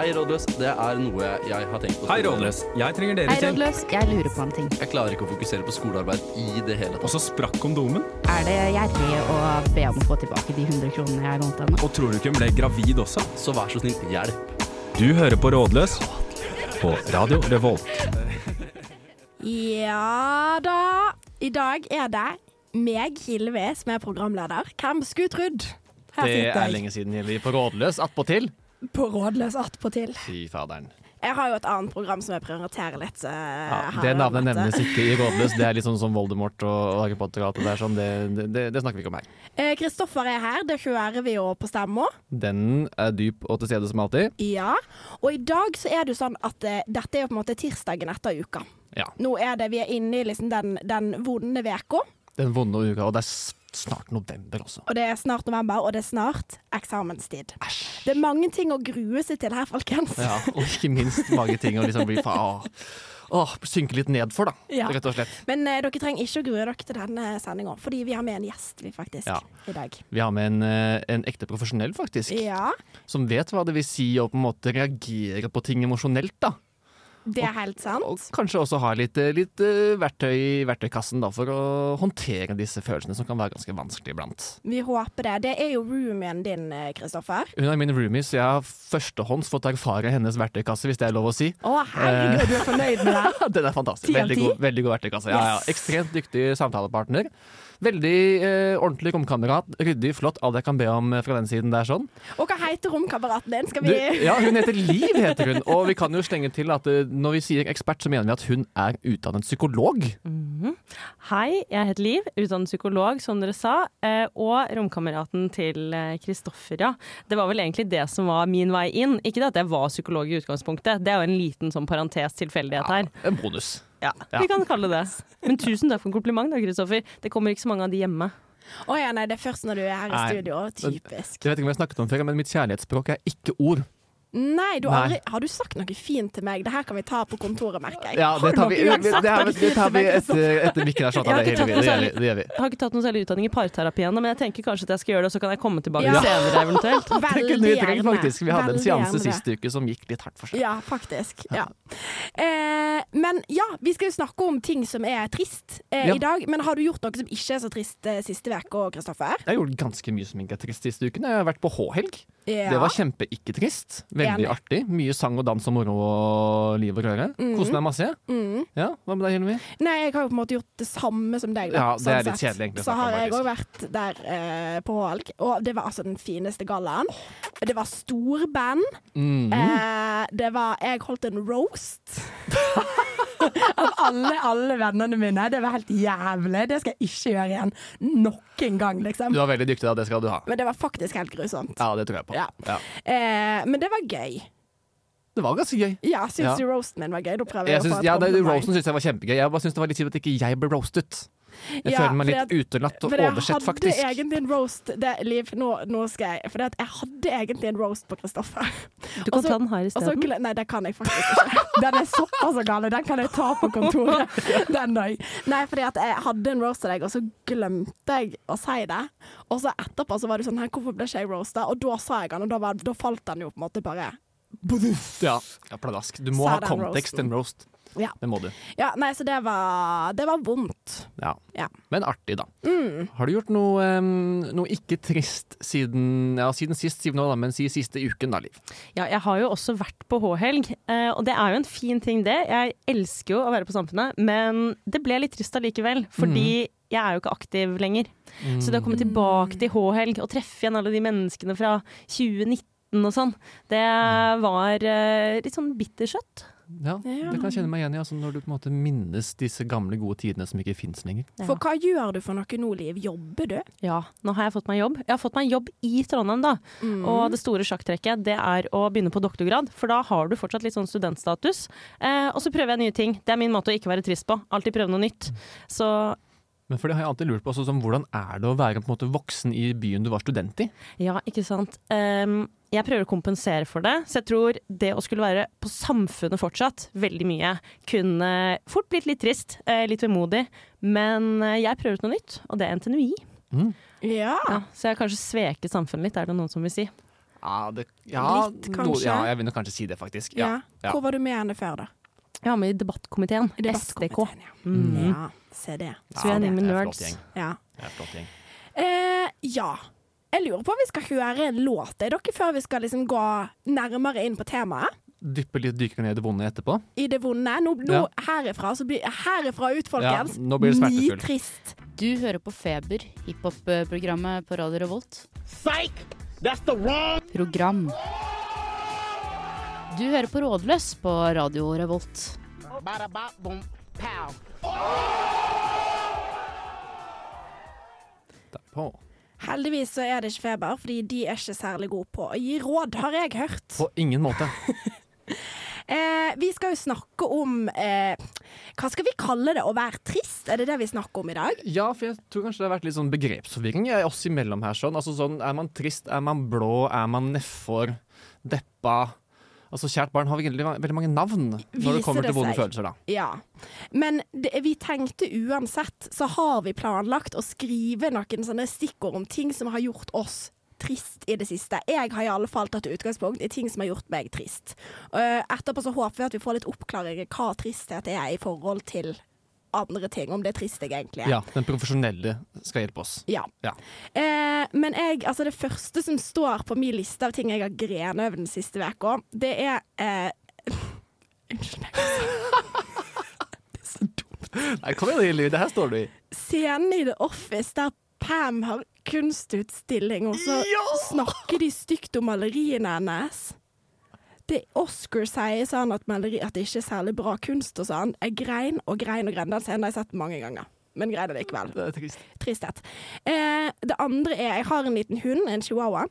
Hei, rådløs. Det er noe jeg har tenkt på. Hei, Rådløs. Jeg trenger dere Hei, til. rådløs. Jeg lurer på en ting. Jeg klarer ikke å fokusere på skolearbeid i det hele Og så sprakk kondomen. Er det gjerrig å be om å få tilbake de 100 kronene jeg lånte henne? Og tror du ikke hun ble gravid også? Så vær så snill, hjelp. Du hører på Rådløs på Radio Revolt. Ja da. I dag er det meg, Hilve, som er programleder. Hvem skulle trodd? Her Det sitter er jeg lenge siden vi er på Rådløs attpåtil. På rådløs attpåtil. Fy faderen. Jeg har jo et annet program som jeg prioriterer litt. eh, Ja, det navnet nevnes ikke i Rådløs. Det er litt sånn som Voldemort og Harry Potter og alt det der. Sånn. Det, det, det, snakker vi ikke om her. Eh, Kristoffer er her, det hører vi jo på stemma. Den er dyp og til stede som alltid. Ja. Og i dag så er det jo sånn at eh, dette er jo på en måte tirsdagen etter uka. Ja. Nå er det, vi er inne i liksom den, den vonde uka. Den vonde uka, og det er snart november også. og det er snart november, og det er snart eksamenstid. Det er mange ting å grue seg til her, folkens. Ja, og ikke minst mange ting å liksom bli fa- Åh, synke litt ned for, da. Ja. Rett og slett. Men eh, dere trenger ikke å grue dere til denne sendinga, fordi vi har med en gjest, vi faktisk, Ja. i dag. Vi har med en, eh, en ekte profesjonell, faktisk. Ja, Som vet hva det vil si å på en måte reagere på ting emosjonelt, da. Det er helt sant. Og kanskje også ha litt, eh, litt eh, verktøy i verktøykassen da, for å håndtere disse følelsene, som kan være ganske vanskelig iblant. Vi håper det. Det er jo roomien din, eh, Kristoffer. Hun er min roomie, så jeg har førstehånds fått erfare hennes verktøykasse, hvis det er lov å si. Å, herregud, du er fornøyd med det? Den er fantastisk. Veldig god, veldig god verktøykasse. Ja, ja. Ekstremt dyktig samtalepartner. Veldig eh, ordentlig romkamerat. Ryddig, flott. Alt jeg kan be om eh, fra den siden der sånn. Og hva heter romkameraten din? Skal Du, vi ja, hun heter Liv, heter hun. Og vi kan jo slenge til at eh, når vi sier ekspert, så mener vi at hun er utdannet psykolog. Hei, jeg heter Liv, utdannet psykolog, som dere sa, eh, og romkameraten til Kristoffer, ja. Det var vel egentlig det som var min vei inn. Ikke det at jeg var psykolog i utgangspunktet, det er jo en liten sånn parentes tilfeldighet her. Ja, En bonus. Ja, vi kan kalle det det. Men tusen takk for en kompliment da, Kristoffer. Det kommer ikke så mange av de hjemme. Å ja, nei, det er først når du er her i studio. Typisk. Jeg vet ikke om jeg har snakket om før, men mitt kjærlighetsspråk er ikke ord. Nei, du har, Nei. aldri, har du sagt noe fint til meg? Det her kan vi ta på kontoret, merker jeg. Ja, det tar vi, vi, det, her, det, det tar vi etter, etter Mikken har slått av. Det, det, gjør vi, særlig- det gjør vi. Jeg har ikke tatt noe særlig utdanning i parterapi ennå, men jeg tenker kanskje at jeg skal gjøre det, og så kan jeg komme tilbake Ja. senere eventuelt. Det Veldig kunne vi trengt, gjerne. faktisk. Vi hadde en seanse sist uke som gikk litt hardt for seg. Ja, faktisk. Ja. Eh, men ja, vi skal jo snakke om ting som er trist eh, Ja. i dag. Men har du gjort noe som ikke er så trist eh, siste uke, Kristoffer? Jeg har gjort ganske mye som ikke er trist siste uken. Jeg har vært på H-helg. Ja. Det var kjempe-ikke-trist. Veldig Enig. artig. Mye sang og dans og moro og liv og røre. Mm. Koste meg masse. Mm. Ja, Hva med deg, Hilmi? Nei, jeg har jo på en måte gjort det samme som deg. Da, Ja, det er sånn litt kjedelig egentlig Så har jeg òg vært der eh, på Hålg, og det var altså den fineste gallaen. Det var storband. Mm. Eh, det var Jeg holdt en roast. Av alle, alle vennene mine. Det var helt jævlig. Det skal jeg ikke gjøre igjen. Noen gang, liksom. Du var veldig dyktig, da. Det skal du ha. Men det var faktisk helt grusomt. Ja, det tror jeg på. Ja. Ja. Eh, men det var gøy. Det var ganske gøy. Ja, syns Ja. du roasten min var gøy? Da prøver Jeg jeg, å få et ja, det. Roasten syns jeg var kjempegøy. Jeg bare synes det var litt kjipt at ikke jeg ble roastet. Jeg Ja, føler meg litt litt utelatt og For jeg oversett, hadde faktisk. egentlig en roast det, Liv, nå, nå skal jeg For jeg hadde egentlig en roast på Kristoffer. Du kan også, ta den her isteden. Nei, det kan jeg faktisk ikke. Den er såpass gal. Den kan jeg ta på kontoret den dag. Nei, fordi at jeg hadde en roast til deg, og så glemte jeg å si det. Og så etterpå så var du sånn her, hvorfor ble ikke jeg roasta? Og da sa jeg den, og da, var, da falt den jo på en måte bare Ja, ja pladask. Du må ha kontekst til en roast. Ja. Det må du. Ja, nei, så det var Det var vondt. Ja. Ja. Men artig, da. Mm. Har du gjort noe, um, noe ikke trist siden, ja, siden sist, siden nå, da, men si siste uken, da, Liv? Ja, jeg har jo også vært på H-helg, eh, og det er jo en fin ting det. Jeg elsker jo å være på Samfunnet, men det ble litt trist allikevel, fordi jeg er jo ikke aktiv lenger. Så det å komme tilbake til H-helg og treffe igjen alle de menneskene fra 2019 og sånn, det var uh, litt sånn bittersøtt. Ja, Ja. det kan jeg kjenne meg igjen i. Altså, når du på en måte minnes disse gamle, gode tidene som ikke fins lenger. For hva gjør du for noe nå, Liv? Jobber du? Ja, nå har jeg fått meg jobb. Jeg har fått meg jobb i Trondheim, da. Mm. Og det store sjakktrekket det er å begynne på doktorgrad, for da har du fortsatt litt sånn studentstatus. Eh, og så prøver jeg nye ting. Det er min måte å ikke være trist på. Alltid prøve noe nytt. Så Men for det har jeg alltid lurt på, som, hvordan er det å være på en måte voksen i byen du var student i? ja, ikke sant. Um, jeg prøver å kompensere for det, så jeg tror det å skulle være på Samfunnet fortsatt, veldig mye, kunne fort blitt litt trist, eh, litt vemodig. Men eh, jeg prøver ut noe nytt, og det er NTNUI. Mm. Ja. Ja, så jeg har kanskje sveket samfunnet litt, er det noen som vil si. Ja, det, ja, Litt, no- kanskje? ja, jeg vil nok kanskje si det, faktisk. Ja. Ja. ja. Hvor var du med henne før, da? Var med i debattkomiteen. I SDK. Ja. Mm. ja, se det. Så vi er en med det er flott nerds. gjeng. Ja. Flott gjeng. Eh, ja. Jeg lurer på om vi skal høre en låt er dere før vi skal liksom gå nærmere inn på temaet. Dyppe litt dypere ned i det vonde etterpå. I det vonde. Nå, nå Ja. herifra, så blir, herifra ut, folkens. Ja, nå blir det smertefullt. Nitrist. Du hører på Feber, hiphop-programmet på Radio Revolt. Psych! That's the wrong Program. Du hører på Rådløs på Radio Revolt. Derpå. Heldigvis så er det ikke feber, fordi de er ikke særlig gode på å gi råd, har jeg hørt. På ingen måte. Eh, vi skal jo snakke om eh, Hva skal vi kalle det? Å være trist? Er det det vi snakker om i dag? Ja, for jeg tror kanskje det har vært litt sånn begrepsforvirring eh, oss imellom her. sånn. Altså sånn, Er man trist, er man blå, er man nedfor, deppa? Altså Kjært barn har veldig, veldig mange navn når Viser det kommer til vonde følelser. da. Ja. Men det, vi tenkte uansett, så har vi planlagt å skrive noen sånne stikkord om ting som har gjort oss trist i det siste. Jeg har i alle fall tatt utgangspunkt i ting som har gjort meg trist. Eh, etterpå så håper vi at vi får litt oppklaringer hva tristhet er i forhold til andre ting, om det er trist jeg egentlig er. Ja, Den profesjonelle skal hjelpe oss. Ja. Ja. Eh, men jeg, altså det første som står på min liste av ting jeg har grenet over den siste uka, det er eh, Unnskyld meg. det er så dumt. Nei, Kom igjen, Lilly, det her står du i. Scenen i The Office der Pam har kunstutstilling, og så snakker de stygt om maleriene hennes. Det Oscar sier sånn at, maleri, at det ikke er særlig bra kunst og sånn. Jeg grein og grein og grein. Den scenen har jeg sett mange ganger. Men grein likevel. Det er trist. Tristhet. Eh, det andre er Jeg har en liten hund, en chihuahua.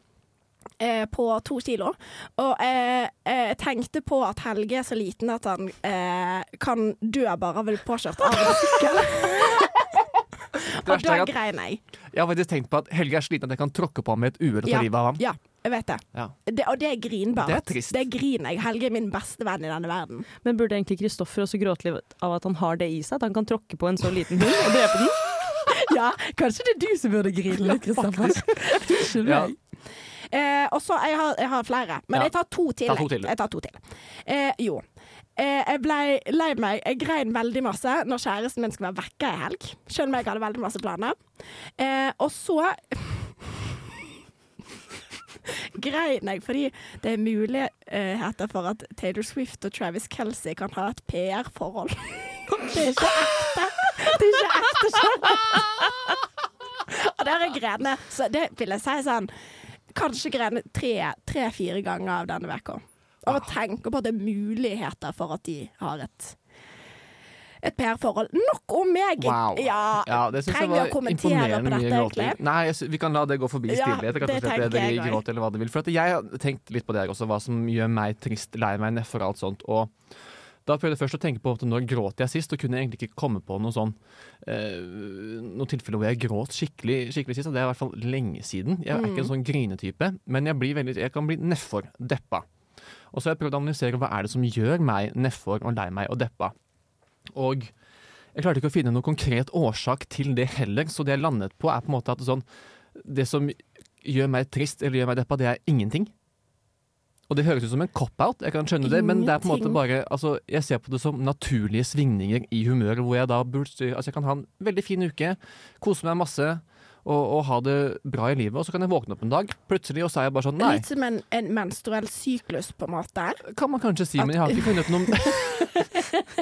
Eh, på to kilo. Og eh, jeg tenkte på at Helge er så liten at han eh, kan dø bare av å bli påkjørt av en sykkel. og da grein jeg. Jeg har faktisk tenkt på at Helge er sliten at jeg kan tråkke på ham med et uhell og ta Ja. livet av ham. Ja, jeg vet det. Ja. det. Og det er grinbart. Det er trist. Det griner jeg. Helge er min beste venn i denne verden. Men burde egentlig Kristoffer også gråte litt av at han har det i seg? At han kan tråkke på en så liten hund og drepe den? Ja, kanskje det er du som burde grine litt, Kristoffer. Ja. meg. Eh, og så, jeg har, jeg har flere, men Ja. jeg tar to til. Ta to til. Jeg tar to til. Eh, jo. Eh, jeg ble lei meg. Jeg grein veldig masse når kjæresten min skulle være vekka i helg. Selv om jeg hadde veldig masse planer. Eh, og så grein nei, fordi det er muligheter for at Taylor Swift og Travis Kelsey kan ha et PR-forhold. det er ikke ekte. Det er ikke ekte, skjønner. Og der er grene. Så det vil jeg si sånn Kanskje grene tre-fire ganger av denne uka. Og å tenke på at det er muligheter for at de har et et PR-forhold. Nok om meg! Wow. Ja, Ja, det syns jeg var imponerende mye gråting. Nei, jeg vi kan la det gå forbi i Ja, stillhet. rett det tenker det jeg gråt eller hva det vil. For jeg har tenkt litt på det også, hva som gjør meg trist, lei meg, nedfor alt sånt. Og da prøvde jeg først å tenke på at når gråt jeg sist, og kunne jeg egentlig ikke komme på noe sånn eh, noe tilfeller hvor jeg gråt skikkelig, skikkelig sist, og det er i hvert fall lenge siden. Jeg er ikke en Mm. sånn grinetype, men jeg, blir veldig, jeg kan bli nedfor, deppa. Og så har jeg prøvd å analysere hva er det som gjør meg nedfor og lei meg og deppa. Og jeg klarte ikke å finne noen konkret årsak til det heller, så det jeg landet på er på en måte at sånn Det som gjør meg trist eller gjør meg deppa, det er ingenting. Og det høres ut som en cop-out, jeg kan skjønne det, men det er på en måte bare altså, Jeg ser på det som naturlige svingninger i humør, hvor jeg da burde Altså, jeg kan ha en veldig fin uke, kose meg masse og, og ha det bra i livet, og så kan jeg våkne opp en dag, plutselig, og så er jeg bare sånn Nei, Litt som en, en menstruell syklus, på en måte. kan man kanskje si, men jeg har ikke funnet noen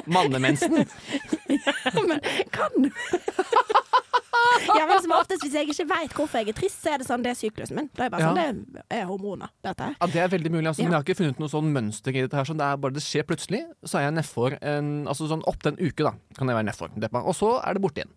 Mannemensen. ja, men kan du? ja, men som oftest, hvis jeg ikke veit hvorfor jeg er trist, så er det sånn det er syklusen min. Da er bare Ja. sånn, det er hormoner, dette. Ja, Det er veldig mulig, altså, Ja. men jeg har ikke funnet noe sånn mønster i dette. her sånn, Det er bare det skjer plutselig, så er jeg nedfor en Altså sånn opptil en uke, da, kan jeg være nedfor. Og så er det borte igjen.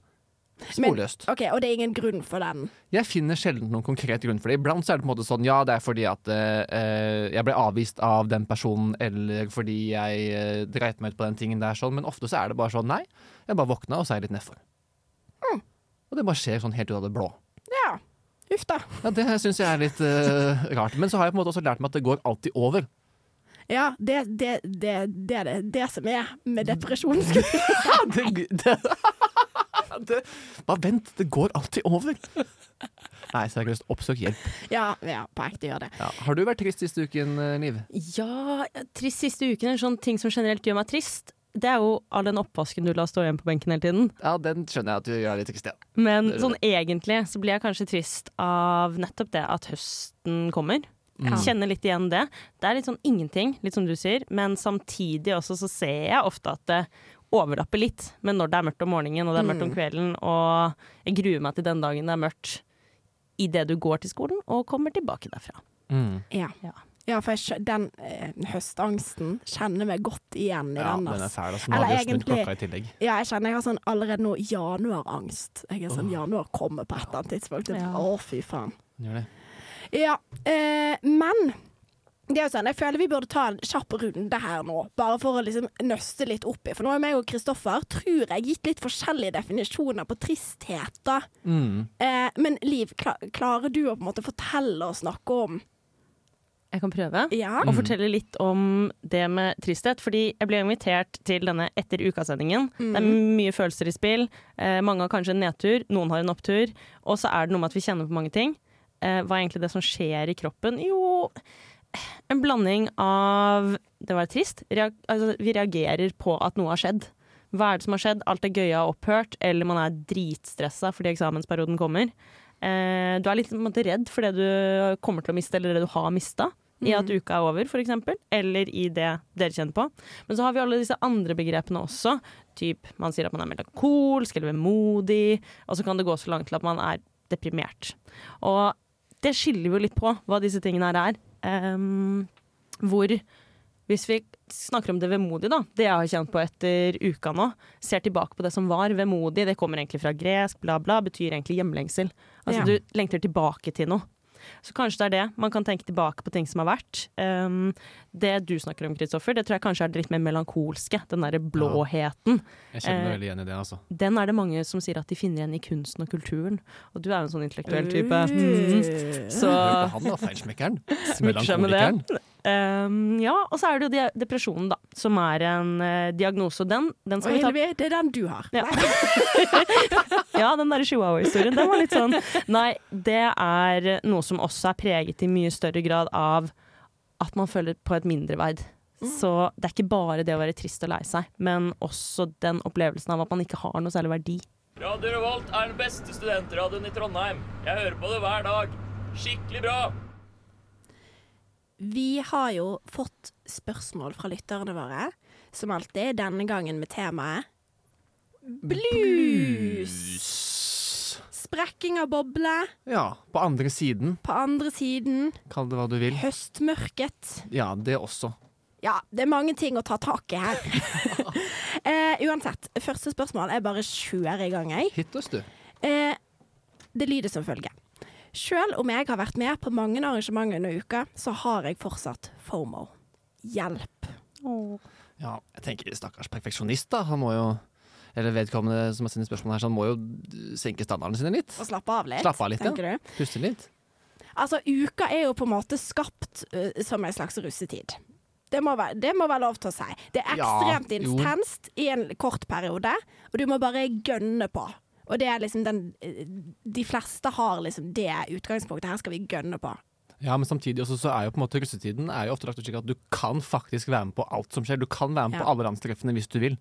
Men- OK, og det er ingen grunn for den. Jeg finner sjelden noen konkret grunn for det. Iblant så er det på en måte sånn ja, det er fordi at eh, eh, jeg ble avvist av den personen, eller fordi jeg eh, dreit meg ut på den tingen der, sånn. Men ofte så er det bare sånn nei, jeg bare våkna, og så er jeg litt nedfor. Mm. Og det bare skjer sånn helt ut av det blå. Ja. Uff da. Ja, Det syns jeg er litt eh, rart. Men så har jeg på en måte også lært meg at det går alltid over. Ja, det, det, det, det er det, det som er med depresjon. det, det, det, Bare vent, det går alltid over. Nei, seriøst, oppsøk hjelp. Ja, ja, på ekte gjør det. Ja. Har du vært trist siste uken, eh, Liv? Ja, trist siste uken. er En sånn ting som generelt gjør meg trist, det er jo all den oppvasken du lar stå igjen på benken hele tiden. Ja, den skjønner jeg at du gjør litt trist, ja. Men er sånn egentlig så blir jeg kanskje trist av nettopp det at høsten kommer. Ja. Kjenner litt igjen det. Det er litt sånn ingenting, litt som du sier, men samtidig også så ser jeg ofte at det overlapper litt med når det er mørkt om morgenen og det er mørkt om kvelden, og jeg gruer meg til den dagen det er mørkt idet du går til skolen og kommer tilbake derfra. Mm. Ja. Ja. Ja, for jeg, den eh, høstangsten kjenner meg godt igjen i Ja, den. den er fæl. Altså. Nå Eller snudd egentlig- klokka i tillegg. Ja, jeg kjenner jeg har sånn allerede nå januarangst. Jeg er sånn januar kommer på et eller annet tidspunkt. Ja. Å, fy faen. Gjør det. Ja, eh, men det er jo sånn, jeg føler vi burde ta en kjapp runde her nå, bare for å liksom nøste litt opp i. For nå har meg og Kristoffer, tror jeg, gitt litt forskjellige definisjoner på tristhet. da. Mm. Eh, men Liv, klar, klarer du å på en måte fortelle og snakke om Jeg kan prøve. Ja? Og fortelle litt om det med tristhet. Fordi jeg ble invitert til denne Etter uka-sendingen. Det er mye følelser i spill. Eh, mange har kanskje en nedtur, noen har en opptur. Og så er det noe med at vi kjenner på mange ting. Eh, hva er egentlig det som skjer i kroppen? Jo, en blanding av Det var trist. Reag altså, vi reagerer på at noe har skjedd. Hva er det som har skjedd? Alt det gøye har opphørt, eller man er dritstressa fordi eksamensperioden kommer. Eh, du er litt på en måte, redd for det du kommer til å miste, eller det du har mista. I at uka er over, f.eks., eller i det dere kjenner på. Men så har vi alle disse andre begrepene også. Typ, man sier at man er melankolsk eller vemodig, og så kan det gå så langt til at man er deprimert. Og det skiller jo litt på hva disse tingene her er. Ehm, hvor hvis vi snakker om det vemodige, da, det jeg har kjent på etter uka nå, ser tilbake på det som var vemodig, det kommer egentlig fra gresk, bla, bla, betyr egentlig hjemlengsel. Altså Ja. du lengter tilbake til noe. Så kanskje det er det. Man kan tenke tilbake på ting som har vært. Um, det du snakker om, Kristoffer, det tror jeg kanskje er det litt mer melankolske. Den derre blåheten. Jeg kjenner meg Eh, veldig igjen i det, altså. Den er det mange som sier at de finner igjen i kunsten og kulturen. Og du er jo en sånn intellektuell type. Mm. Så Hør på han da, feilsmekkeren. Melankolikeren. Um, ja, og så er det jo depresjonen, da, som er en uh, diagnose. Og den, den Og vi ta Hilvi, det er den du har. Ja. Ja, den der chihuahua-historien, den var litt sånn Nei, det er noe som også er preget i mye større grad av at man føler på et mindreverd. Så det er ikke bare det å være trist og lei seg, men også den opplevelsen av at man ikke har noe særlig verdi. Radio Revolt er den beste studentradioen i Trondheim. Jeg hører på det hver dag. Skikkelig bra! Vi har jo fått spørsmål fra lytterne våre, som alltid, denne gangen med temaet blues. Sprekking av boble Ja, på andre siden. på andre siden, Kall det hva du vil. høstmørket. Ja, det også. Ja, det er mange ting å ta tak i her. eh, uansett, første spørsmål er bare kjører i gang, jeg. Hit oss, du. Eh, det lyder som følger. Selv om jeg har vært med på mange arrangementer under uka, så har jeg fortsatt FOMO. Hjelp. Ja, jeg tenker stakkars perfeksjonist, da. Han må jo Eller vedkommende som har sendt spørsmål her, så han må jo senke standardene sine litt. Og slappe av litt. Slappe av litt, ja. du? Puste litt. Altså, uka er jo på en måte skapt uh, som en slags russetid. Det må, være, det må være lov til å si. Det er ekstremt ja, intenst i en kort periode, og du må bare gønne på. Og det er liksom den øh, De fleste har liksom det utgangspunktet. Her skal vi gønne på. Ja, men samtidig også så er jo på en måte russetiden er jo ofte lagt slik at du kan faktisk være med på alt som skjer. Du kan være med på Ja. alle landstreffene hvis du vil.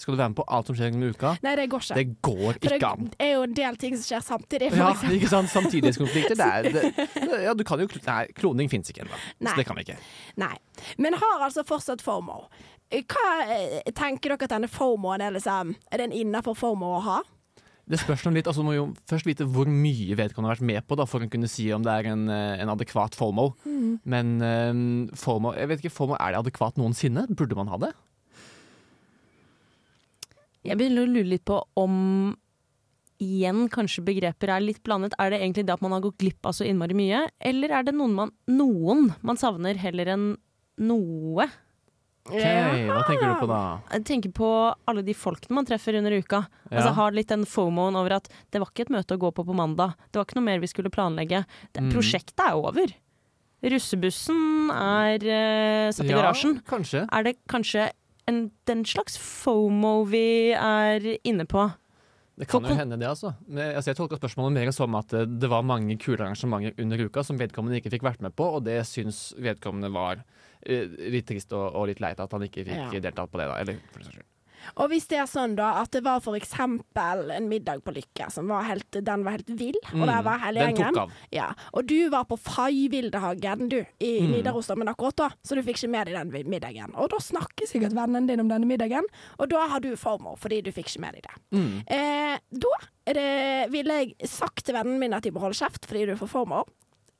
Skal du være med på alt som skjer gjennom uka? Nei, det går ikke. Det går For det an. Det er jo en del ting som skjer samtidig. For Ja, eksempel. ikke sant? Samtidighetskonflikter. Det er, det, ja, du kan jo Nei, kloning finnes ikke ennå. Så det kan vi ikke. Nei. Men har altså fortsatt FOMO. Hva eh, tenker dere at denne FOMO-en er liksom Er den innafor FOMO å ha? Det spørs litt, altså Du må jo først vite hvor mye vedkommende har vært med på da, for å kunne si om det er en, eh, en adekvat FOMO. Men um, formål, jeg vet ikke, formål, er det adekvat noensinne? Burde man ha det? Jeg begynner å lure litt på om igjen kanskje begreper er litt blandet. Er det egentlig det at man har gått glipp av så innmari mye, eller er det noen man, noen man savner heller enn noe? Ok, Hva tenker du på da? Jeg tenker på alle de folkene man treffer under uka. Ja. Altså Har litt den fomoen over at det var ikke et møte å gå på på mandag. Det var ikke noe mer vi skulle planlegge. Det, Mm. Prosjektet er over. Russebussen er uh, satt i garasjen. Ja, kanskje. Er det kanskje en, den slags fomo vi er inne på? Det kan jo hende, det, altså. Men, altså jeg tolka spørsmålet mer som at eh, det var mange kule arrangementer under uka som vedkommende ikke fikk vært med på, og det syns vedkommende var uh, litt trist og, og litt leit at han ikke fikk Ja. deltatt på det, da. Eller for den saks skyld. Og hvis det er sånn da at det var for eksempel en middag på Lykke som var helt, den var helt vill, og der var hele gjengen. Den gjengen. tok av. Ja, og du var på Fay-Vildehagen du, i Mm. Nidaros, akkurat da, så du fikk ikke med deg den middagen. Og da snakker sikkert vennen din om denne middagen, og da har du former fordi du fikk ikke med deg det. Mm. Eh, da det, ville jeg sagt til vennen min at de må holde kjeft fordi du får former.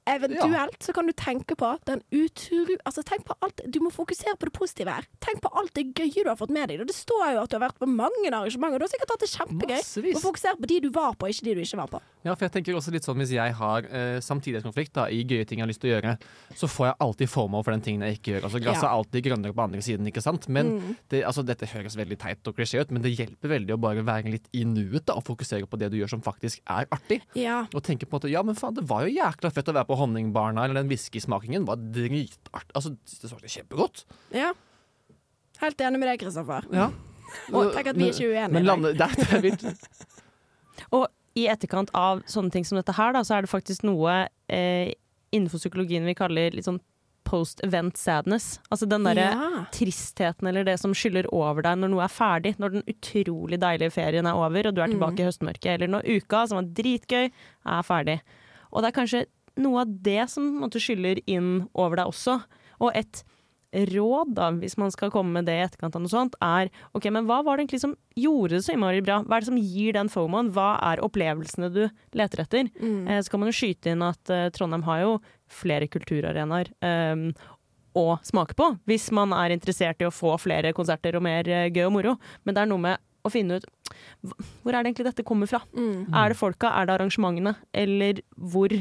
Eventuelt så kan du tenke på den utru... Altså tenk på alt Du må fokusere på det positive her. Tenk på alt det gøye du har fått med deg. Og det står jo at du har vært på mange arrangementer, og du har sikkert hatt det kjempegøy. Massevis. Og fokusere på de du var på, ikke de du ikke var på. Ja, for jeg tenker også litt sånn Hvis jeg har eh, samtidighetskonflikt da, i gøye ting jeg har lyst til å gjøre, så får jeg alltid formål for den tingen jeg ikke gjør. Altså Gresset Ja. er alltid grønnere på andre siden, ikke sant? Men Mm. det, altså, Dette høres veldig teit og klisjé ut, men det hjelper veldig å bare være litt i nuet da, og fokusere på det du gjør som faktisk er artig. Ja. Og tenke på at ja, men faen, det var jo jækla fett å være på Honningbarna, eller den whiskysmakingen var dritart. Altså, det smakte kjempegodt. ja. Helt enig med deg, Kristoffer. Ja. Og tenk at vi er ikke uenige. Men landet, der, der, er- er vilt. Og i etterkant av sånne ting som dette her, da, så er det faktisk noe eh, innenfor psykologien vi kaller litt sånn post-event sadness. Altså den derre Ja. tristheten eller det som skyller over deg når noe er ferdig. Når den utrolig deilige ferien er over og du er tilbake i høstmørket. Eller når uka, som var dritgøy, er ferdig. Og det er kanskje noe av det som måte, skyller inn over deg også. Og et råd, da, hvis man skal komme med det i etterkant av noe sånt, er OK, men hva var det egentlig som gjorde det så innmari bra? Hva er det som gir den fomoen? Hva er opplevelsene du leter etter? Mm. Eh, så kan man jo skyte inn at eh, Trondheim har jo flere kulturarenaer eh, å smake på, hvis man er interessert i å få flere konserter og mer eh, gøy og moro. Men det er noe med å finne ut hvor er det egentlig dette kommer fra? Mm. Er det folka, er det arrangementene, eller hvor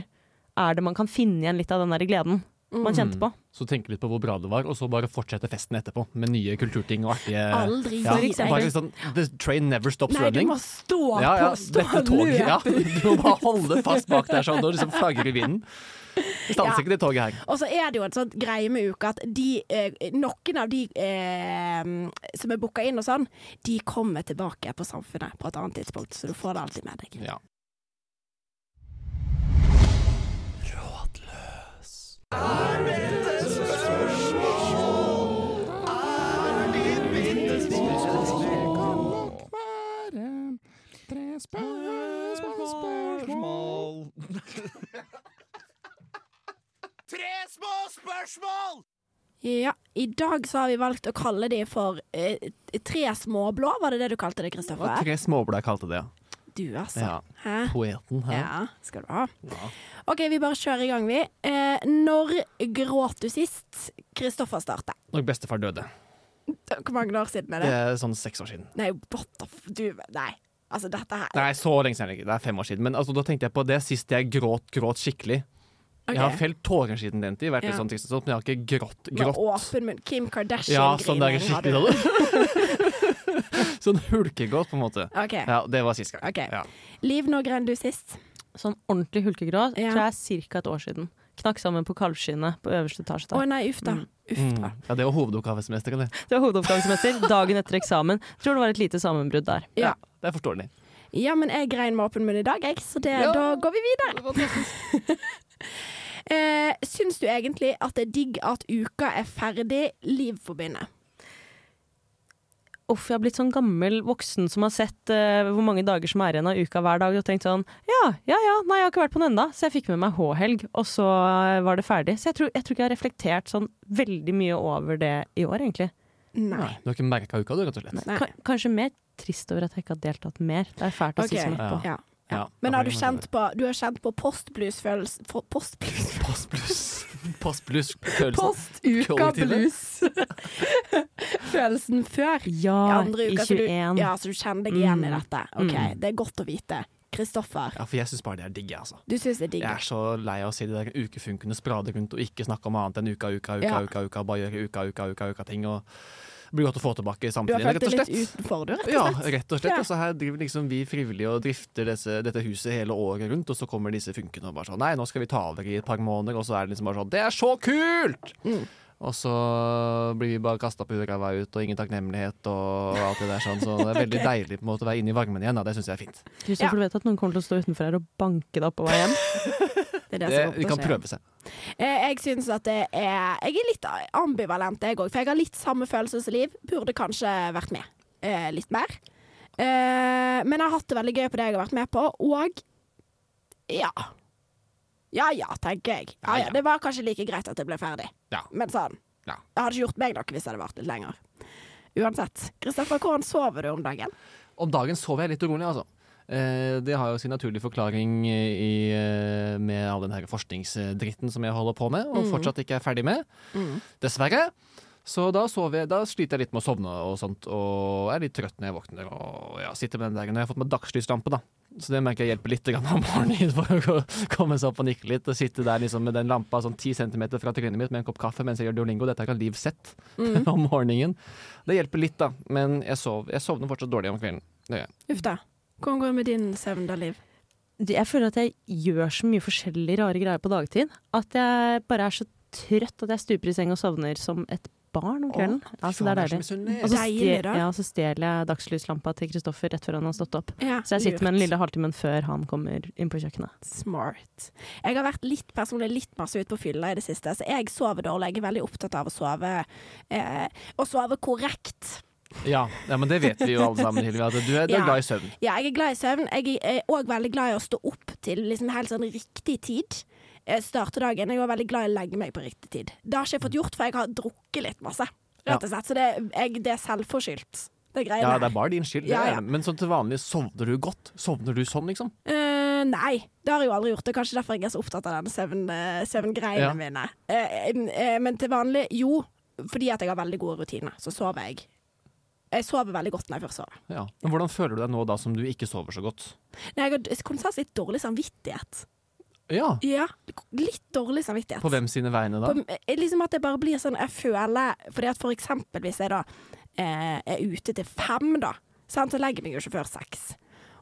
er det man kan finne igjen litt av den der gleden man kjente på? Så tenke litt på hvor bra det var, og så bare fortsette festen etterpå med nye kulturting og artige Aldri ja, bare sånn, The train never stops Nei, du må stå ja, ja, på, stå og toget, ja. Du må bare holde fast bak der sånn, og liksom flagger i vinden. Stanser Ja. ikke det toget her. Og så er det jo en sånn greie med uka at de, eh, noen av de eh, som er booka inn og sånn, de kommer tilbake på Samfunnet på et annet tidspunkt, så du får det alltid med deg. Ja. Tre små spørsmål! Ja, i dag så har vi valgt å kalle de for eh, tre småblå, var det det du kalte Det Kristoffer? tre småblå jeg kalte det, ja. Du, altså. ja. Hæ? Poeten her. Ja, skal du ha. Ja. OK, vi bare kjører i gang, vi. Eh, når gråt du sist? Kristoffer starter. Når bestefar døde. Hvor mange år siden er Det det? er sånn seks år siden. Nei, what the nei. Altså, dette her Nei, så lenge siden er det ikke. Det er fem år siden. Men altså, da tenkte jeg på det sist jeg gråt, gråt skikkelig. Okay. Jeg har felt tårer siden den tid, vært litt sånn trist og sånt, men jeg har ikke grått. Med grått. åpen munn. Kim Ja, sånn der Kardashian-grining skikkelig. sånn hulkegråt, på en måte. Okay. Ja, det var sist gang. Okay. Ja. Liv, når grein du sist? Sånn ordentlig hulkegrå Ja. tror jeg er ca. et år siden. Knakk sammen på kalvskinnet på øverste etasje. Å nei, uff da. Mm. Mm. ja, det var hovedoppgavesmester, eller? Det var hovedoppgangsmester dagen etter eksamen. Tror det var et lite sammenbrudd der. Ja. Det er forståelig. Ja, men jeg grein med åpen munn i dag, jeg, så det, Ja. da går vi videre. eh, syns du egentlig at det er digg at uka er ferdig, Liv forbinder? Uff, jeg har blitt sånn gammel voksen som har sett uh, hvor mange dager som er igjen av uka hver dag, og tenkt sånn ja, ja ja, nei, jeg har ikke vært på den enda, så jeg fikk med meg H-helg, og så eh, var det ferdig. Så jeg tror, jeg tror ikke jeg har reflektert sånn veldig mye over det i år, egentlig. Nei. Du har ikke merka uka, du, rett og slett. Nei. Ka kanskje mer trist over at jeg ikke har deltatt mer. Det er fælt å okay. si sånn etterpå. Ja. Ja. Ja, Men har du kjent på, du har kjent på postblues-følelse Postblues? Postblues? Postbluss. Postbluss-følelsen. Post-uka-blues. Følelsen før. Ja, I andre uka, så du, 21. ja, så du kjenner deg igjen i Mm. dette. OK, Mm. det er godt å vite. Kristoffer, Ja, for jeg syns bare det er digg, altså. du synes det er digg? Jeg er så lei av å si de der ukefunkene sprade rundt og ikke snakke om annet enn uka, uka, uka, Ja. uka, uka, bare gjøre uka, uka, uka, uka ting. Og det blir godt å få tilbake Du har samtiden, følt rett og deg litt utenfor, du, rett og Ja, rett og slett. Ja. Og så her driver liksom vi frivillige og drifter disse, dette huset hele året rundt, og så kommer disse funkene og bare sånn Nei, nå skal vi ta over i et par måneder, og så er det liksom bare sånn Det er så kult! Mm. Og så blir vi bare kasta på huet ut, og ingen takknemlighet og alt det der sånn. Så det er veldig deilig på en måte å være inne i varmen igjen. og Det syns jeg er fint. Kristoffer, du vet at noen kommer til å stå utenfor her og banke deg opp på vei hjem? Det er det, Det, som vi kommer kan til å skje. prøve seg. Eh, Jeg syns at det er Jeg er litt ambivalent, jeg òg. For jeg har litt samme følelsesliv. Burde kanskje vært med eh, litt mer. Eh, men jeg har hatt det veldig gøy på det jeg har vært med på, og ja. Ja ja, tenker jeg. Ja, ja. Det var kanskje like greit at det ble ferdig. Ja. Men sånn. Ja. Det hadde ikke gjort meg noe hvis det hadde vart litt lenger. Uansett. Kristoffer, hvordan sover du om dagen? Om dagen sover jeg litt urolig, altså. Eh, det har jo sin naturlige forklaring i, eh, med all den her forskningsdritten som jeg holder på med, og Mm. fortsatt ikke er ferdig med. Dessverre. Så da, jeg, da sliter jeg litt med å sovne og sånt, og er litt trøtt når jeg våkner. Og ja, sitter med den der, Når jeg har fått meg dagslyslampe, da. Så det merker jeg hjelper litt om morgenen for å komme seg opp og nikke litt. Og sitte der liksom med den lampa sånn ti centimeter fra trynet mitt med en kopp kaffe mens jeg gjør duolingo. Dette har Liv sett om morgenen. Det hjelper litt, da. Men jeg, sov, jeg sovner fortsatt dårlig om kvelden. Det gjør jeg. Uff da. Hvordan går det med din søvn da, Liv? Jeg føler at jeg gjør så mye forskjellige rare greier på dagtid. At jeg bare er så trøtt at jeg stuper i seng og sovner som et barn om kvelden. Åh, så det er deilig. Og så stjel, ja, så stjeler jeg dagslyslampa til Kristoffer rett før han har stått opp. Ja, Så jeg sitter med den lille halvtimen før han kommer inn på kjøkkenet. Smart. Jeg har vært litt personlig litt masse ute på fylla i det siste, så jeg sover dårlig. Jeg er veldig opptatt av å sove, eh, å sove korrekt. Ja, ja, men det vet vi jo alle sammen, Hilvi. At du er, du er Ja. glad i søvn. Ja, jeg er glad i søvn. Jeg er òg veldig glad i å stå opp til liksom helt sånn riktig tid. Eh, Starte dagen. Jeg er veldig glad i å legge meg på riktig tid. Det har ikke jeg fått gjort, for jeg har drukket litt masse. Rett og slett. Så det, jeg, det er selvforskyldt, det Ja, det er bare din skyld. Ja, ja. Men sånn til vanlig, sovner du godt? Sovner du sånn, liksom? Uh, nei, det har jeg jo aldri gjort. Det er kanskje derfor jeg er så opptatt av denne søvn, eh, søvngreiene Ja. mine. Uh, uh, men til vanlig, jo, fordi at jeg har veldig gode rutiner, så sover jeg. Jeg sover veldig godt når jeg først sover. Ja. Men hvordan føler du deg nå da som du ikke sover så godt? Nei, Jeg har konstant litt dårlig samvittighet. Ja. Ja, litt dårlig samvittighet. På hvem sine vegne da? På, eh, liksom at det bare blir sånn Jeg føler Fordi at for eksempel hvis jeg da eh, er ute til fem, da, sant, så legger jeg meg jo ikke før seks.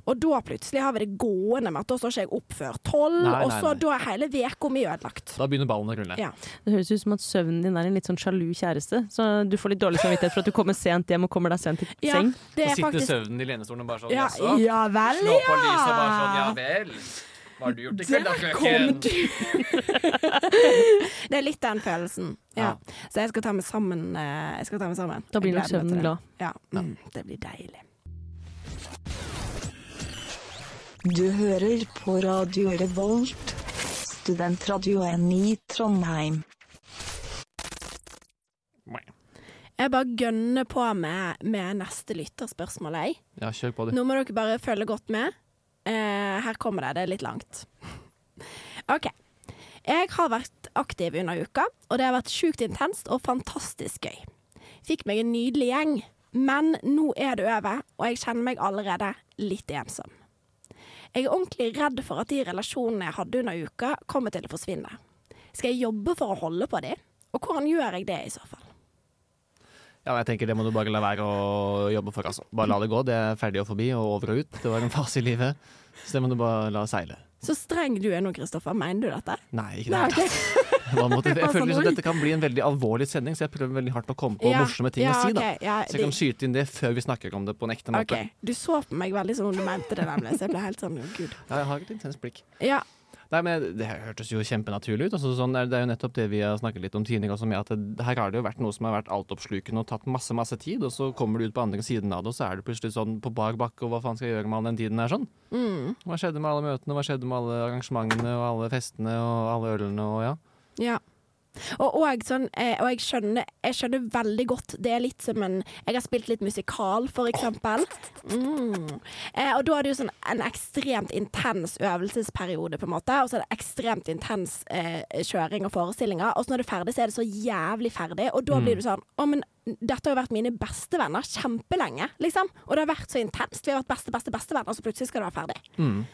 Og da plutselig har vi det gående med at da står ikke jeg opp før tolv, og så da er hele uka mi ødelagt. Da begynner ballen å rulle. Ja. Det høres ut som at søvnen din er en litt sånn sjalu kjæreste. Så du får litt dårlig samvittighet for at du kommer sent hjem og kommer deg sent til Ja, seng. det Så er sitter faktisk søvnen i lenestolen og bare sånn ja, jaså? ja vel, Slå på lyset og bare sånn ja ja! vel. Hva har du gjort i kveld da, frøken? det er litt den følelsen. Ja. Ja. Så jeg skal ta meg sammen. eh, Jeg skal ta meg sammen. Da blir nok søvnen glad. Ja, mm, det blir deilig. Du hører på Radio Revolt, studentradioen i Trondheim. Jeg bare gønner på med, med neste lytterspørsmål, jeg. Ja, kjør på, det. Nå må dere bare følge godt med. Eh, her kommer det. Det er litt langt. OK. Jeg har vært aktiv under uka, og det har vært sjukt intenst og fantastisk gøy. Fikk meg en nydelig gjeng, men nå er det over, og jeg kjenner meg allerede litt ensom. Jeg er ordentlig redd for at de relasjonene jeg hadde under uka, kommer til å forsvinne. Skal jeg jobbe for å holde på de? Og hvordan gjør jeg det i så fall? Ja, jeg tenker Det må du bare la være å jobbe for. altså. Bare la det gå. Det er ferdig og forbi og over og ut. Det var en fase i livet. Så det må du bare la seile. Så streng du er nå, Kristoffer. Mener du dette? Nei, ikke det. Nei, hele Jeg føler liksom. Dette kan bli en veldig alvorlig sending, så jeg prøver veldig hardt å komme på Ja, morsomme ting ja, å si. da. Okay, ja, Så jeg kan skyte inn det før vi snakker om det på en ekte måte. Okay. Du så på meg veldig som om du mente det, nemlig. Så jeg ble helt sånn gud. Ja, jeg har et intenst blikk. Ja. Nei, men Det hørtes jo kjempenaturlig ut. Altså, sånn, det er jo nettopp det vi har snakket litt om tidligere. Med at det, her har det jo vært noe som har vært altoppslukende og tatt masse masse tid, og så kommer du ut på andre siden av det, og så er du plutselig sånn på bar bakke, og hva faen skal jeg gjøre med all den tiden her sånn? Mm. Hva skjedde med alle møtene, hva skjedde med alle arrangementene og alle festene og alle ølene og ja. Ja. Og, og, sånn, eh, og jeg, skjønner, jeg skjønner veldig godt Det er litt som en Jeg har spilt litt musikal, for eksempel. Mm. Eh, og da er det jo sånn en ekstremt intens øvelsesperiode, på en måte. Og så er det ekstremt intens eh, kjøring og forestillinger. Og så når det er ferdig, så er det så jævlig ferdig. Og da Mm. blir du sånn Å, men dette har jo vært mine bestevenner kjempelenge, liksom. Og det har vært så intenst. Vi har vært beste, beste, bestevenner, og så plutselig skal det være ferdig. Mm.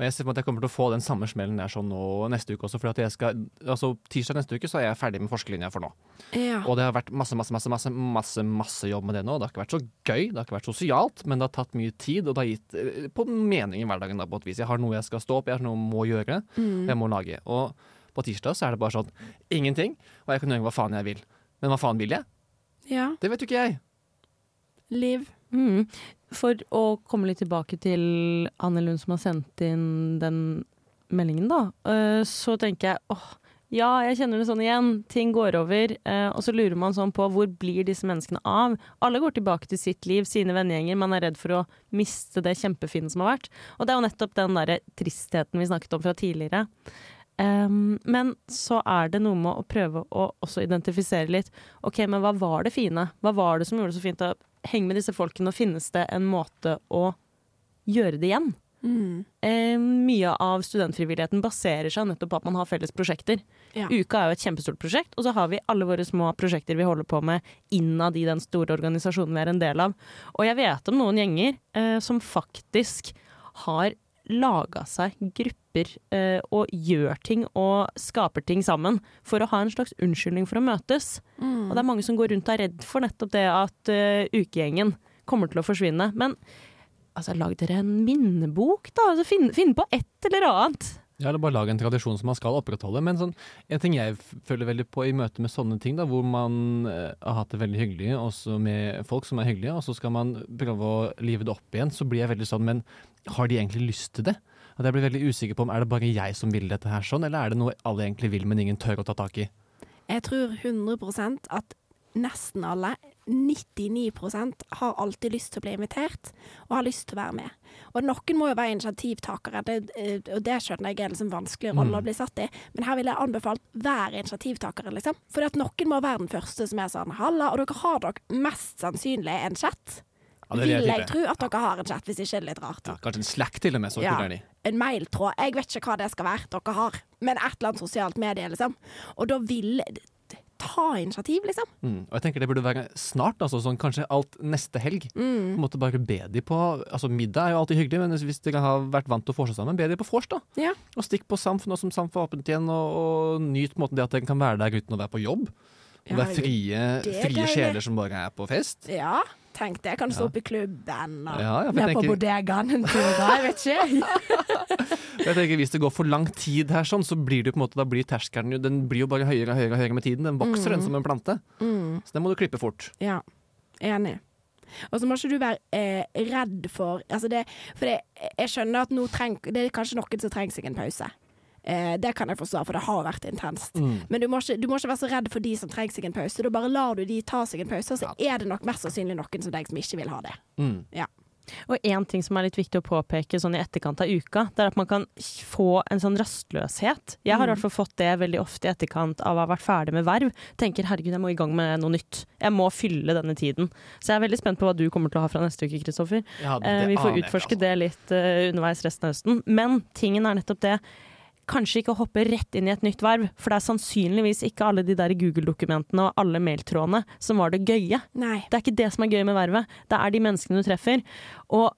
Og jeg ser på at jeg kommer til å få den samme smellen der sånn nå neste uke også. For at jeg skal, altså Tirsdag neste uke så er jeg ferdig med forskerlinja for nå. Ja. Og det har vært masse masse, masse, masse, masse, masse jobb med det nå. Det har ikke vært så gøy, det har ikke vært sosialt, men det har tatt mye tid, og det har gitt eh, på mening i hverdagen. da, på et vis. Jeg har noe jeg skal stå opp, jeg har noe jeg må gjøre, Mm. jeg må lage. Og på tirsdag så er det bare sånn ingenting, og jeg kan gjøre hva faen jeg vil. Men hva faen vil jeg? Ja. Det vet jo ikke jeg. Liv. Mm. For å komme litt tilbake til Anne Lund som har sendt inn den meldingen, da. eh, Så tenker jeg åh, ja, jeg kjenner det sånn igjen. Ting går over. eh, Og så lurer man sånn på hvor blir disse menneskene av? Alle går tilbake til sitt liv, sine vennegjenger. Man er redd for å miste det kjempefine som har vært. Og det er jo nettopp den derre tristheten vi snakket om fra tidligere. Men så er det noe med å prøve å også identifisere litt. OK, men hva var det fine? Hva var det som gjorde det så fint henge med disse folkene, og finnes det en måte å gjøre det igjen? Mm. Eh, mye av studentfrivilligheten baserer seg nettopp på at man har felles prosjekter. Ja. Uka er jo et kjempestort prosjekt, og så har vi alle våre små prosjekter vi holder på med innad i den store organisasjonen vi er en del av. Og jeg vet om noen gjenger eh, som faktisk har laga seg grupper eh, og gjør ting og skaper ting sammen for å ha en slags unnskyldning for å møtes. Og det er mange som går rundt og er redd for nettopp det at uh, ukegjengen kommer til å forsvinne. Men altså, lag dere en minnebok, da. Altså, finn, finn på et eller annet. Ja, eller bare lage en tradisjon som man skal opprettholde. Men sånn, en ting jeg føler veldig på i møte med sånne ting, da, hvor man eh, har hatt det veldig hyggelig også med folk som er hyggelige, og så skal man prøve å live det opp igjen, så blir jeg veldig sånn Men har de egentlig lyst til det? At jeg blir veldig usikker på om er det bare jeg som vil dette her sånn, eller er det noe alle egentlig vil, men ingen tør å ta tak i? Jeg tror 100% at nesten alle, 99% har alltid lyst til å bli invitert, og har lyst til å være med. Og noen må jo være initiativtakere, det, eh, og det skjønner jeg er liksom vanskelig rolle å bli satt i, men her ville jeg anbefalt hver initiativtakere, liksom. For at noen må være den første som er sånn halla, og dere har dere mest sannsynlig en chat. Ja, det vil jeg tro at dere har en chat, hvis ikke er litt rart. Ja, kanskje en slack til og med, så Ja. En mailtråd. Jeg vet ikke hva det skal være dere har, men et eller annet sosialt medie, liksom. Og da vil Ta initiativ, liksom. Mm. Og jeg tenker det burde være snart, altså sånn kanskje alt neste helg. På en bare be de på Altså Middag er jo alltid hyggelig, men hvis dere har vært vant til å vorse sammen, be de på vors, da. Ja. Og stikk på Samf nå som Samf er åpent igjen, og, og nyt måten det at dere kan være der uten å være på jobb. Og Ja, være frie, frie sjeler som bare er på fest. Ja, tenk det. Jeg kan stå opp i klubben og Ja, ja, ned på bodegaen en tur. da, Jeg vet ikke. Jeg tenker Hvis det går for lang tid her, sånn, så blir det på en måte, da blir terskelen jo, den blir jo bare høyere og høyere, høyere med tiden. Den vokser den som en plante. Så den må du klippe fort. Ja, enig. Og så må ikke du være eh, redd for altså det, For det, jeg skjønner at nå treng, det er kanskje noen som trenger seg en pause. Eh, det kan jeg forstå, for det har vært intenst. Men du må, ikke, du må ikke være så redd for de som trenger seg en pause. Da bare lar du de ta seg en pause, og så er det nok mest sannsynlig noen som deg som ikke vil ha det. Mm. Ja. Og én ting som er litt viktig å påpeke sånn i etterkant av uka, det er at man kan få en sånn rastløshet. Jeg har i hvert fall fått det veldig ofte i etterkant av å ha vært ferdig med verv. Tenker herregud, jeg må i gang med noe nytt. Jeg må fylle denne tiden. Så jeg er veldig spent på hva du kommer til å ha fra neste uke, Kristoffer. Ja, Eh, vi får utforske jeg altså. det litt uh, underveis resten av høsten. Men tingen er nettopp det. Kanskje ikke hoppe rett inn i et nytt verv, for det er sannsynligvis ikke alle de der Google-dokumentene og alle mailtrådene som var det gøye. Nei. Det er ikke det som er gøy med vervet, det er de menneskene du treffer. Og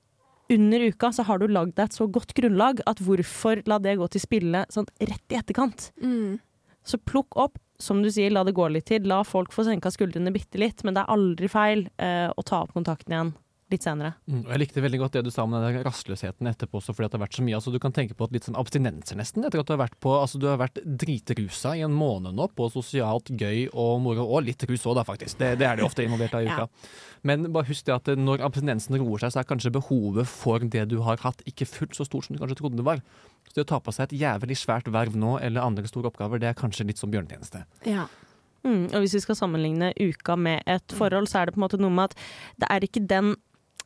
under uka så har du lagd deg et så godt grunnlag at hvorfor la det gå til spille sånn rett i etterkant? Mm. Så plukk opp, som du sier, la det gå litt tid. La folk få senka skuldrene bitte litt, men det er aldri feil eh, å ta opp kontakten igjen litt senere. Mm, jeg likte veldig godt det du sa om den rastløsheten etterpå, også fordi det har vært så mye. Altså, du kan tenke på litt sånn abstinenser nesten, etter at du har vært på Altså, du har vært dritrusa i en måned nå på sosialt gøy og moro, og litt rus òg, da, faktisk. Det, det er de ofte involvert av i uka. Men bare husk det at når abstinensen roer seg, så er kanskje behovet for det du har hatt, ikke fullt så stort som du kanskje trodde det var. Så det å ta på seg et jævlig svært verv nå, eller andre store oppgaver, det er kanskje litt som bjørnetjeneste. Ja. Mm, og hvis vi skal sammenligne uka med et forhold, så er det på en måte noe med at det er ikke den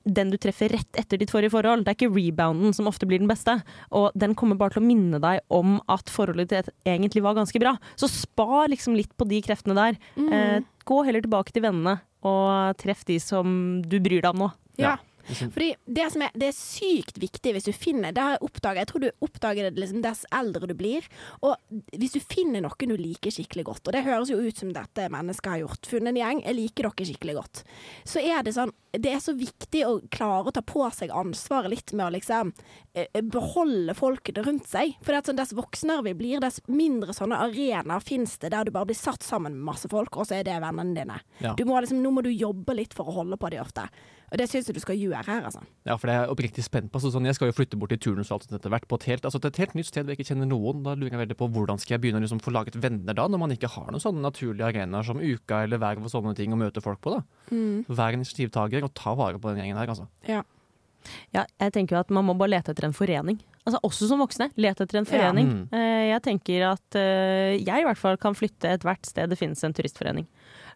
den du treffer rett etter ditt forrige forhold. Det er ikke rebounden som ofte blir den beste. Og den kommer bare til å minne deg om at forholdet ditt egentlig var ganske bra. Så spar liksom litt på de kreftene der. Eh, gå heller tilbake til vennene, og treff de som du bryr deg om nå. ja. Liksom- Fordi det, som er, det er sykt viktig hvis du finner Det har jeg oppdaget. Jeg tror du oppdager det liksom dess eldre du blir. Og hvis du finner noen du liker skikkelig godt, og det høres jo ut som dette mennesket har gjort, funnet en gjeng, jeg liker dere skikkelig godt, så er det sånn Det er så viktig å klare å ta på seg ansvaret litt med å liksom eh, beholde folkene rundt seg. For det er sånn, dess voksnere vi blir, dess mindre sånne arenaer fins det der du bare blir satt sammen med masse folk, og så er det vennene dine. Ja. Du må liksom, nå må du jobbe litt for å holde på de ofte. Og det syns jeg du skal gjøre her, altså. Ja, for det er jeg oppriktig spent på. Altså, sånn, jeg skal jo flytte bort i turnus og alt sånt etter hvert, på et helt, altså, til et helt nytt sted hvor jeg ikke kjenner noen. Da lurer jeg veldig på hvordan skal jeg begynne å liksom, få laget venner da, når man ikke har noen sånne naturlige arenaer som Uka eller Verv og sånne ting å møte folk på. da. Mm. Vær initiativtaker og ta vare på den gjengen her, altså. Ja. Ja, jeg tenker jo at man må bare lete etter en forening. Altså Også som voksne. Lete etter en forening. Mm. Eh, Jeg tenker at eh, jeg i hvert fall kan flytte ethvert sted det finnes en turistforening.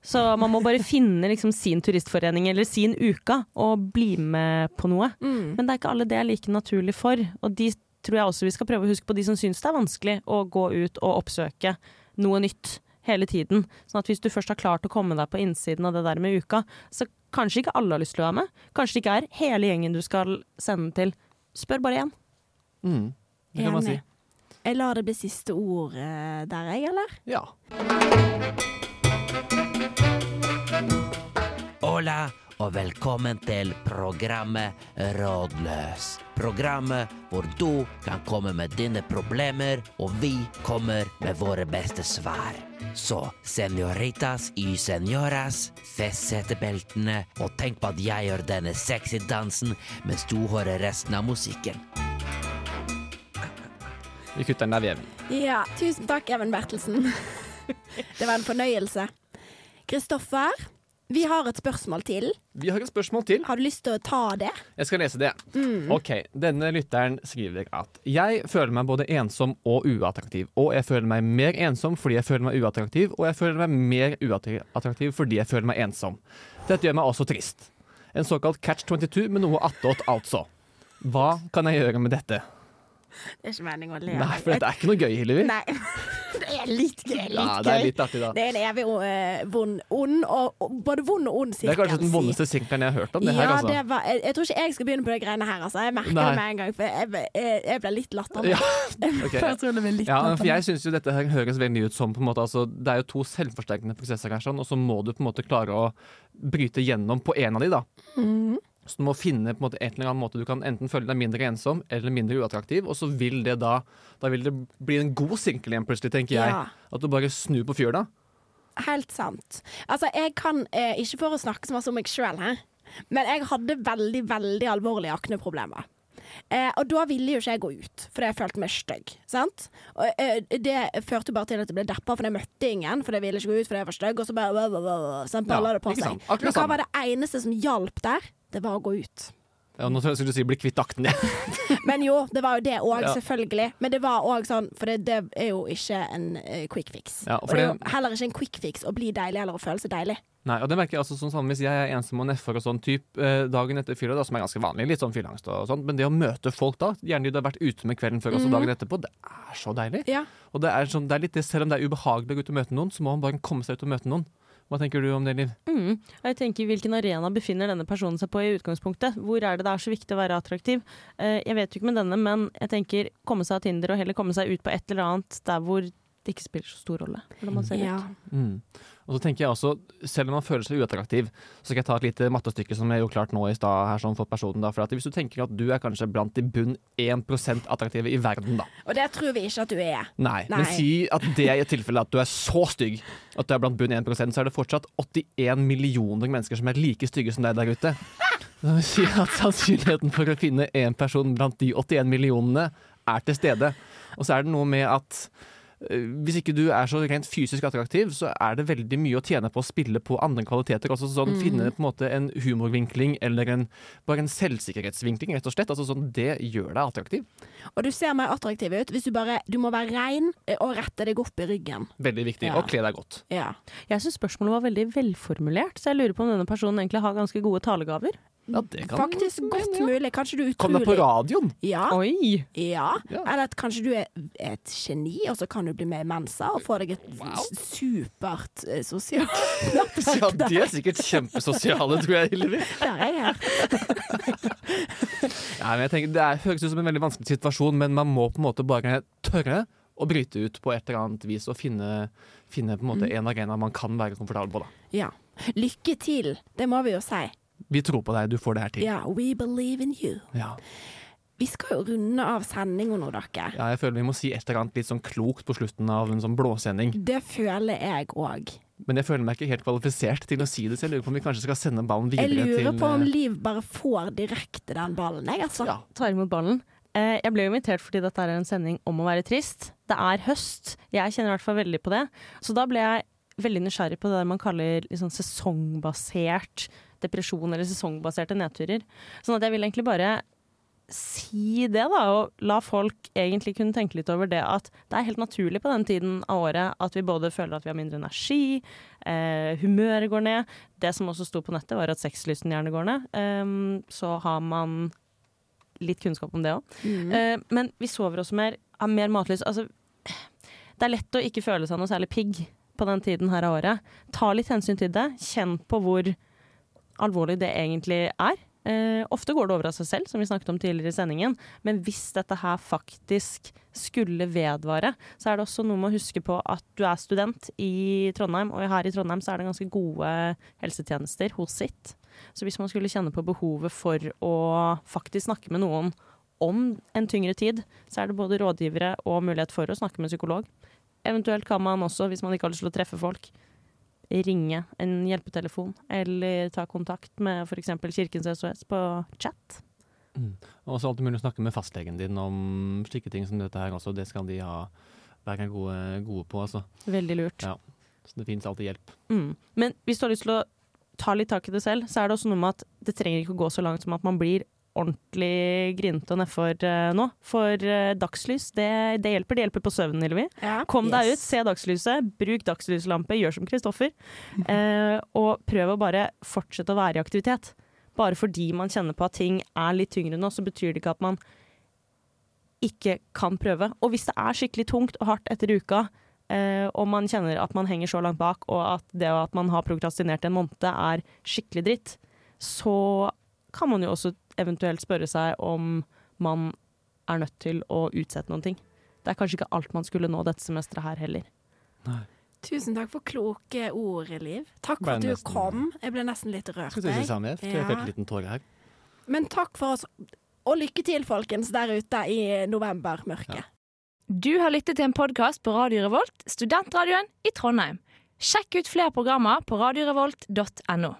Så man må bare finne liksom sin turistforening eller sin uka og bli med på noe. Mm. Men det er ikke alle det er like naturlig for. Og de tror jeg også vi skal prøve å huske på de som syns det er vanskelig å gå ut og oppsøke noe nytt hele tiden. Sånn at hvis du først har klart å komme deg på innsiden av det der med uka, så kanskje ikke alle har lyst til å være med. Kanskje det ikke er hele gjengen du skal sende til. Spør bare én. Mm. Det kan man si. Jeg lar det bli siste ord der, jeg, eller? Ja. Hola og velkommen til programmet Rådløs. Programmet hvor du kan komme med dine problemer, og vi kommer med våre beste svar. Så senoritas y senoras, fest setebeltene, og tenk på at jeg gjør denne sexy dansen mens du hører resten av musikken. Vi kutter den der, vi, Even. Ja, tusen takk, Even Bertelsen. det var en fornøyelse. Kristoffer, vi har et spørsmål til. Vi har et spørsmål til. Har du lyst til å ta det? Jeg skal lese det. Mm. Ok, Denne lytteren skriver at jeg føler meg både ensom og uattraktiv. Og jeg føler meg mer ensom fordi jeg føler meg uattraktiv, og jeg føler meg mer uattraktiv fordi jeg føler meg ensom. Dette gjør meg også trist. En såkalt catch 22 med noe attåt, altså. Hva kan jeg gjøre med dette? Det er ikke meningen å le. Nei, for dette er ikke noe gøy, Hillevi. Nei, det er litt gøy. Litt Ja, det er litt artig, da. Det er en evig eh, vond, ond, og, både vond og ond Det sirkel. er kanskje den vondeste sirkelen jeg har hørt om. det ja, her, altså. det var, jeg, jeg tror ikke jeg skal begynne på de greiene her. Altså. Jeg merker Nei. det med en gang, for jeg, jeg, jeg ble litt latterlig. Ja, okay. Jeg tror det ble litt Ja, for jeg synes jo dette høres veldig ut som på en måte, altså, Det er jo to selvforsterkende prosesser her, sånn, og så må du på en måte klare å bryte gjennom på en av de, da. Mhm. Så du må finne på en måte en eller annen måte du kan enten føle deg mindre ensom eller mindre uattraktiv, og så vil det da Da vil det bli en god sirkel igjen, plutselig, tenker jeg. Ja. At du bare snur på fyr, da. Helt sant. Altså, jeg kan eh, ikke for å snakke så masse om meg sjøl men jeg hadde veldig, veldig alvorlige akneproblemer. Eh, og da ville jo ikke jeg gå ut, fordi jeg følte meg stygg. Sant? Og, eh, det førte bare til at jeg ble deppa, for jeg møtte ingen, For jeg ville ikke gå ut fordi jeg var stygg. Og så bare, blah, Ja, det på seg. Men hva var det eneste som hjalp der? Det var å gå ut. Ja, nå skulle du si 'bli kvitt akten din'. Men jo, det var jo det òg, Ja. selvfølgelig. Men det var òg sånn, for det, det er jo ikke en eh, quick fix. Ja, og det er jo heller ikke en quick fix å bli deilig eller å føle seg deilig. Nei, og det merker jeg altså sånn, sånn Hvis jeg er ensom og nedfor og sånn type eh, dagen etter fylla, som er ganske vanlig, litt sånn fylleangst og sånn, men det å møte folk da, gjerne de du har vært ute med kvelden før, og så Mhm. dagen etterpå, det er så deilig. Ja. Og det er, sånn, det er litt det, selv om det er ubehagelig å gå ut og møte noen, så må man bare komme seg ut og møte noen. Hva tenker du om det, Liv? Mm. Jeg tenker Hvilken arena befinner denne personen seg på i utgangspunktet? Hvor er det det er så viktig å være attraktiv? Eh, jeg vet jo ikke med denne, men jeg tenker komme seg av Tinder og heller komme seg ut på et eller annet der hvor det ikke spiller så stor rolle. hvordan man ser Ja. ut. Mm. Og så tenker jeg også, Selv om man føler seg uattraktiv, så skal jeg ta et lite mattestykke som jeg jo klart nå i stad her sånn for personen. da, for at Hvis du tenker at du er kanskje blant de bunn 1% attraktive i verden, da. Og det tror vi ikke at du er. Nei, Nei. men si at det er i tilfelle at du er så stygg at du er blant bunn 1% så er det fortsatt 81 millioner mennesker som er like stygge som deg der ute. Det vil si at sannsynligheten for å finne én person blant de 81 millionene er til stede. Og så er det noe med at hvis ikke du er så rent fysisk attraktiv, så er det veldig mye å tjene på å spille på andre kvaliteter. Altså sånn, Mm. Finne på en måte en humorvinkling eller en, bare en selvsikkerhetsvinkling, rett og slett. Altså, sånn, det gjør deg attraktiv. Og du ser mer attraktiv ut hvis du bare Du må være rein eh, og rette deg opp i ryggen. Veldig viktig. Ja. Og kle deg godt. Ja. Jeg syns spørsmålet var veldig velformulert, så jeg lurer på om denne personen egentlig har ganske gode talegaver. Ja, det kan Faktisk godt mulig. Kanskje du er Kom deg på radioen! ja. Oi! ja. Ja. Eller at kanskje du er et geni, og så kan du bli med i Mensa og få deg et supert eh, sosialt Ja, de er sikkert kjempesosiale, tror jeg, Hillevi. Der er jeg her. Ja, men jeg tenker, det er, høres ut som en veldig vanskelig situasjon, men man må på en måte bare tørre å bryte ut på et eller annet vis og finne, finne på en måte en arena man kan være komfortabel på. Da. Ja. Lykke til, det må vi jo si. Vi tror på deg, du får det her til. Ja, we believe in you. Ja. Vi skal jo runde av sendinga nå, dere. Ja, jeg føler vi må si et eller annet litt sånn klokt på slutten av en sånn blåsending. Det føler jeg òg. Men jeg føler meg ikke helt kvalifisert til å si det, så jeg lurer på om vi kanskje skal sende ballen videre til lurer på om eh, Liv bare får direkte den ballen, jeg, altså. Ja, tar imot ballen. Eh, jeg ble invitert fordi dette er en sending om å være trist. Det er høst. Jeg kjenner i hvert fall veldig på det. Så da ble jeg veldig nysgjerrig på det der man kaller liksom sesongbasert depresjon, eller sesongbaserte nedturer. Sånn at jeg vil egentlig bare si det, da, og la folk egentlig kunne tenke litt over det at det er helt naturlig på den tiden av året at vi både føler at vi har mindre energi, eh, humøret går ned. Det som også sto på nettet, var at sexlysten gjerne går ned. Ehm, så har man litt kunnskap om det òg. Mm. Eh, men vi sover også mer, har mer matlyst. Altså, det er lett å ikke føle seg noe særlig pigg på den tiden her av året. Ta litt hensyn til det. Kjenn på hvor alvorlig det egentlig er. Eh, ofte går det over av seg selv, som vi snakket om tidligere i sendingen. Men hvis dette her faktisk skulle vedvare, så er det også noe med å huske på at du er student i Trondheim, og her i Trondheim så er det ganske gode helsetjenester hos sitt. Så hvis man skulle kjenne på behovet for å faktisk snakke med noen om en tyngre tid, så er det både rådgivere og mulighet for å snakke med psykolog. Eventuelt kan man også, hvis man ikke har lyst til å treffe folk, ringe en hjelpetelefon, eller ta kontakt med f.eks. Kirkens SOS på chat. Mm. Og så alltid mulig å snakke med fastlegen din om slike ting som dette her også. Det skal de ha, være gode, gode på, altså. Veldig lurt. Ja. Så det finnes alltid hjelp. Mm. Men hvis du har lyst til å ta litt tak i det selv, så er det også noe med at det trenger ikke å gå så langt som at man blir ordentlig grinete og nedfor uh, nå. For uh, dagslys, det, det hjelper. Det hjelper på søvnen, Hillevi. Ja. Kom deg Yes. ut, se dagslyset, bruk dagslyslampe, gjør som Kristoffer. Eh, og prøv å bare fortsette å være i aktivitet. Bare fordi man kjenner på at ting er litt tyngre nå, så betyr det ikke at man ikke kan prøve. Og hvis det er skikkelig tungt og hardt etter uka, eh, og man kjenner at man henger så langt bak, og at det at man har prokrastinert en måned er skikkelig dritt, så kan man jo også eventuelt spørre seg om man er nødt til å utsette noen ting. Det er kanskje ikke alt man skulle nå dette semesteret her heller. Tusen takk for kloke ord, Liv. Takk for at du nesten- kom. Jeg ble nesten litt rørt. Skal du si det jeg. samme? Jeg Ja. fikk en liten tåre her. Men takk for oss. Og lykke til, folkens, der ute i novembermørket. Du har lyttet til en podkast på Radio Revolt, studentradioen i Trondheim. Sjekk ut flere programmer på radiorevolt.no.